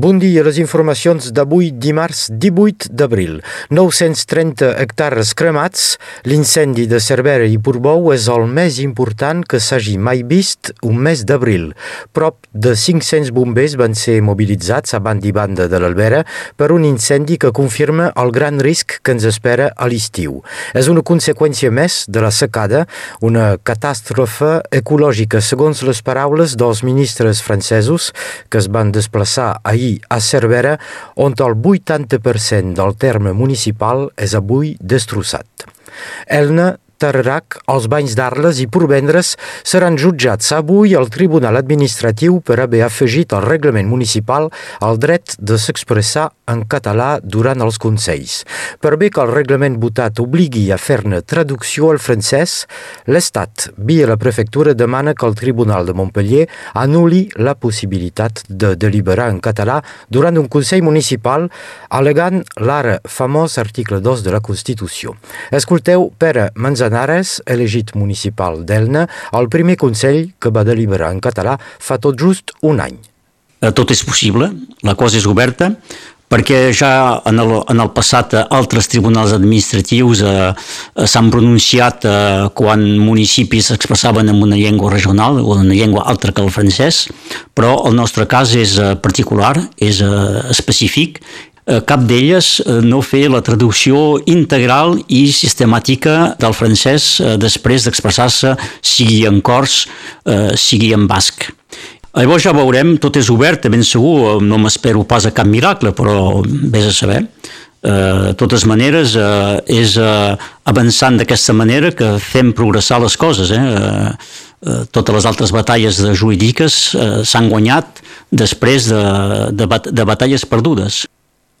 Bon dia, les informacions d'avui dimarts 18 d'abril. 930 hectares cremats, l'incendi de Cervera i Portbou és el més important que s'hagi mai vist un mes d'abril. Prop de 500 bombers van ser mobilitzats a banda i banda de l'Albera per un incendi que confirma el gran risc que ens espera a l'estiu. És una conseqüència més de la secada, una catàstrofe ecològica segons les paraules dels ministres francesos que es van desplaçar ahir ahir a Cervera, on el 80% del terme municipal és avui destrossat. Elna Tarerac, els banys d'Arles i Porvendres seran jutjats avui al Tribunal Administratiu per haver afegit al reglament municipal el dret de s'expressar en català durant els consells. Per bé que el reglament votat obligui a fer-ne traducció al francès, l'Estat, via la prefectura, demana que el Tribunal de Montpellier anuli la possibilitat de deliberar en català durant un consell municipal, alegant l'ara famós article 2 de la Constitució. Escolteu Pere Manzanà Manzanares, elegit municipal d'Elna, el primer consell que va deliberar en català fa tot just un any. Eh, tot és possible, la cosa és oberta, perquè ja en el, en el passat altres tribunals administratius eh, eh, s'han pronunciat eh, quan municipis s'expressaven en una llengua regional o en una llengua altra que el francès, però el nostre cas és eh, particular, és eh, específic cap d'elles eh, no fer la traducció integral i sistemàtica del francès eh, després d'expressar-se sigui en cors, sigui en basc. Llavors ja veurem, tot és obert, ben segur, no m'espero pas a cap miracle, però vés a saber. De totes maneres, és avançant d'aquesta manera que fem progressar les coses. Eh? Totes les altres batalles jurídiques s'han guanyat després de, de, bat de batalles perdudes.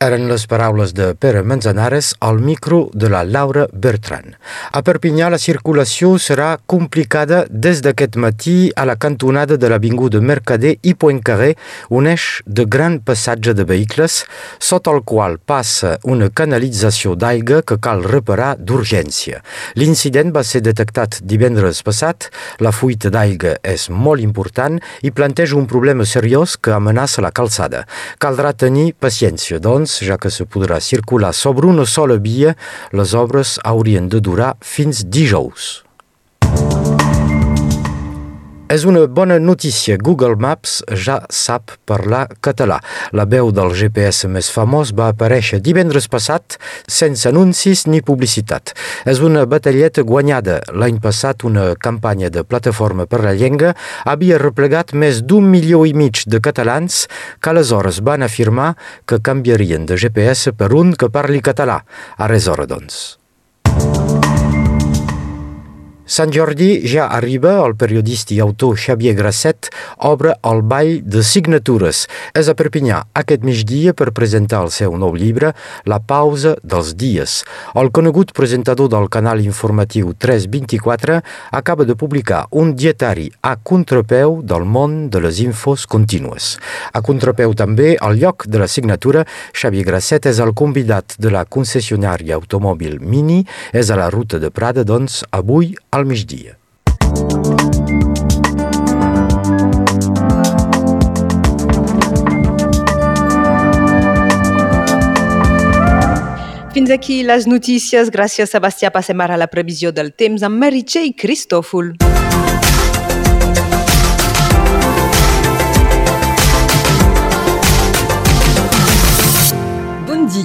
Eren les paraules de Pere Manzanares al micro de la Laura Bertran. A Perpinyà la circulació serà complicada des d'aquest matí a la cantonada de l'Avinguda Mercader i Poincaré, un eix de gran passatge de vehicles, sota el qual passa una canalització d'aigua que cal reparar d'urgència. L'incident va ser detectat divendres passat, la fuita d'aigua és molt important i planteja un problema seriós que amenaça la calçada. Caldrà tenir paciència, doncs, ja que se podrà circular sobre una sola via, les obres haurien de durar fins dijous. És una bona notícia. Google Maps ja sap parlar català. La veu del GPS més famós va aparèixer divendres passat sense anuncis ni publicitat. És una batalleta guanyada. L'any passat una campanya de plataforma per la llengua havia replegat més d'un milió i mig de catalans que aleshores van afirmar que canviarien de GPS per un que parli català. Ara és hora, doncs. Sant Jordi ja arriba, el periodista i autor Xavier Grasset obre el ball de signatures. És a Perpinyà aquest migdia per presentar el seu nou llibre La pausa dels dies. El conegut presentador del canal informatiu 324 acaba de publicar un dietari a contrapeu del món de les infos contínues. A contrapeu també, al lloc de la signatura, Xavier Grasset és el convidat de la concessionària automòbil Mini, és a la ruta de Prada, doncs, avui al migdia. Fins aquí les notícies. Gràcies, Sebastià. Passem ara a la previsió del temps amb Meritxell Cristòfol.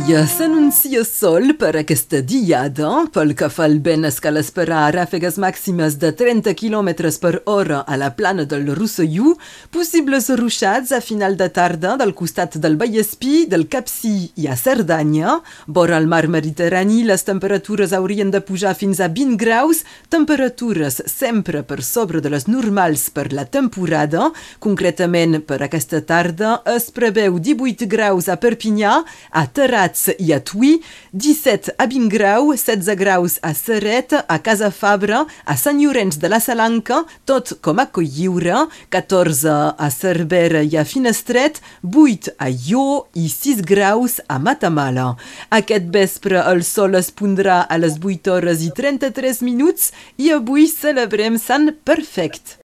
Dia s'anuncia sol per aquesta diada. Pel que fa al vent es cal esperar ràfegues màximes de 30 km per hora a la plana del Rosselló, possibles ruixats a final de tarda del costat del Vallespí, del Capcí i a Cerdanya. Vora al mar Mediterrani les temperatures haurien de pujar fins a 20 graus, temperatures sempre per sobre de les normals per la temporada. Concretament, per aquesta tarda es preveu 18 graus a Perpinyà, a Terrassa Prats i a Tui, 17 a Vingrau, 16 graus a Serret, a Casa Fabra, a Sant Llorenç de la Salanca, tot com a Colliure, 14 a Cervera i a Finestret, 8 a Ió i 6 graus a Matamala. Aquest vespre el sol es pondrà a les 8 hores i 33 minuts i avui celebrem Sant Perfect.